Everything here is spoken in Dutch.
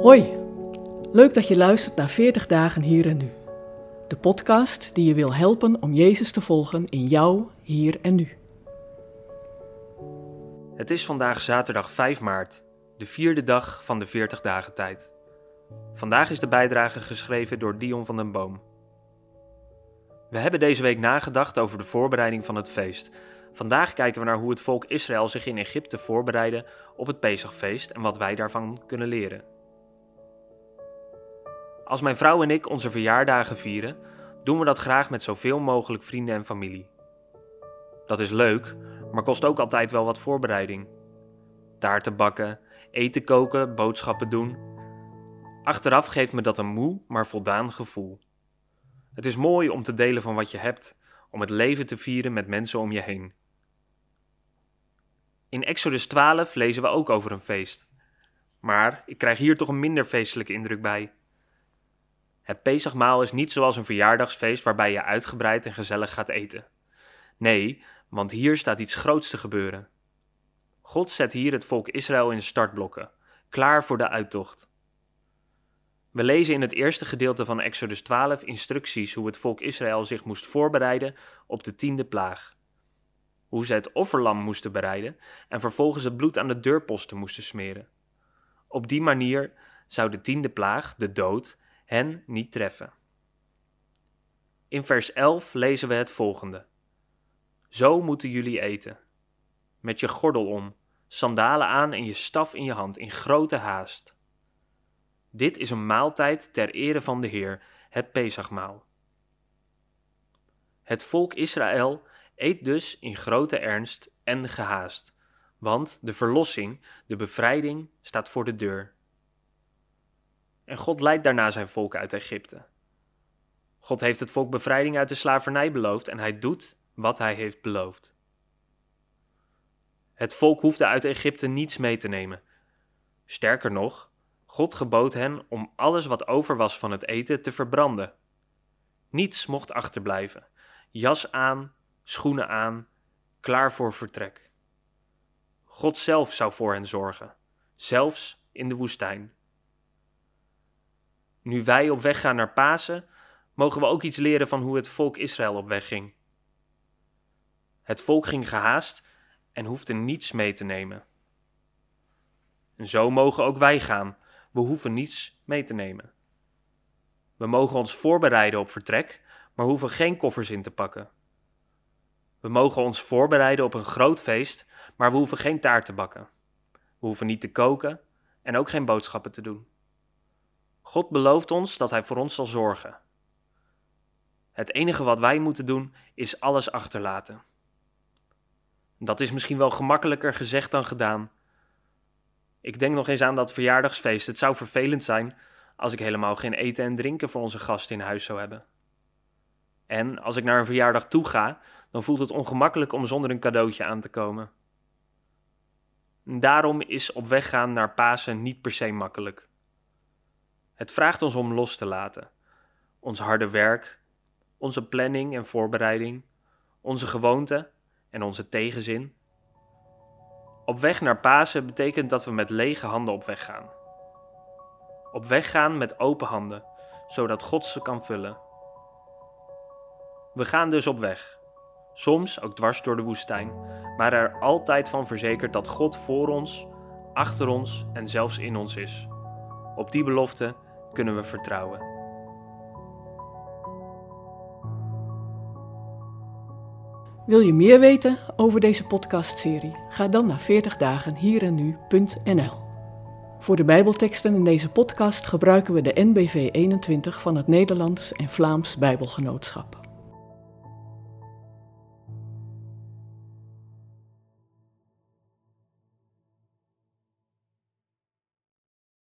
Hoi, leuk dat je luistert naar 40 dagen hier en nu. De podcast die je wil helpen om Jezus te volgen in jou, hier en nu. Het is vandaag zaterdag 5 maart, de vierde dag van de 40 dagen tijd. Vandaag is de bijdrage geschreven door Dion van den Boom. We hebben deze week nagedacht over de voorbereiding van het feest. Vandaag kijken we naar hoe het volk Israël zich in Egypte voorbereidde op het Pesachfeest en wat wij daarvan kunnen leren. Als mijn vrouw en ik onze verjaardagen vieren, doen we dat graag met zoveel mogelijk vrienden en familie. Dat is leuk, maar kost ook altijd wel wat voorbereiding. Taarten bakken, eten koken, boodschappen doen. Achteraf geeft me dat een moe, maar voldaan gevoel. Het is mooi om te delen van wat je hebt, om het leven te vieren met mensen om je heen. In Exodus 12 lezen we ook over een feest. Maar ik krijg hier toch een minder feestelijke indruk bij. Het Pesachmaal is niet zoals een verjaardagsfeest waarbij je uitgebreid en gezellig gaat eten. Nee, want hier staat iets groots te gebeuren. God zet hier het volk Israël in startblokken, klaar voor de uittocht. We lezen in het eerste gedeelte van Exodus 12 instructies hoe het volk Israël zich moest voorbereiden op de tiende plaag. Hoe ze het offerlam moesten bereiden en vervolgens het bloed aan de deurposten moesten smeren. Op die manier zou de tiende plaag, de dood, hen niet treffen. In vers 11 lezen we het volgende: Zo moeten jullie eten. Met je gordel om, sandalen aan en je staf in je hand, in grote haast. Dit is een maaltijd ter ere van de Heer, het Pesachmaal. Het volk Israël eet dus in grote ernst en gehaast, want de verlossing, de bevrijding, staat voor de deur. En God leidt daarna zijn volk uit Egypte. God heeft het volk bevrijding uit de slavernij beloofd en hij doet wat hij heeft beloofd. Het volk hoefde uit Egypte niets mee te nemen. Sterker nog, God gebood hen om alles wat over was van het eten te verbranden. Niets mocht achterblijven. Jas aan, schoenen aan, klaar voor vertrek. God zelf zou voor hen zorgen, zelfs in de woestijn. Nu wij op weg gaan naar Pasen, mogen we ook iets leren van hoe het volk Israël op weg ging. Het volk ging gehaast en hoefde niets mee te nemen. En zo mogen ook wij gaan. We hoeven niets mee te nemen. We mogen ons voorbereiden op vertrek, maar hoeven geen koffers in te pakken. We mogen ons voorbereiden op een groot feest, maar we hoeven geen taart te bakken. We hoeven niet te koken en ook geen boodschappen te doen. God belooft ons dat Hij voor ons zal zorgen. Het enige wat wij moeten doen is alles achterlaten. Dat is misschien wel gemakkelijker gezegd dan gedaan. Ik denk nog eens aan dat verjaardagsfeest. Het zou vervelend zijn als ik helemaal geen eten en drinken voor onze gasten in huis zou hebben. En als ik naar een verjaardag toe ga, dan voelt het ongemakkelijk om zonder een cadeautje aan te komen. Daarom is op weg gaan naar Pasen niet per se makkelijk. Het vraagt ons om los te laten. Ons harde werk, onze planning en voorbereiding, onze gewoonten en onze tegenzin. Op weg naar Pasen betekent dat we met lege handen op weg gaan. Op weg gaan met open handen, zodat God ze kan vullen. We gaan dus op weg. Soms ook dwars door de woestijn, maar er altijd van verzekerd dat God voor ons, achter ons en zelfs in ons is. Op die belofte kunnen we vertrouwen. Wil je meer weten over deze podcastserie? Ga dan naar 40dagenhierennu.nl. Voor de Bijbelteksten in deze podcast gebruiken we de NBV 21 van het Nederlands en Vlaams Bijbelgenootschap.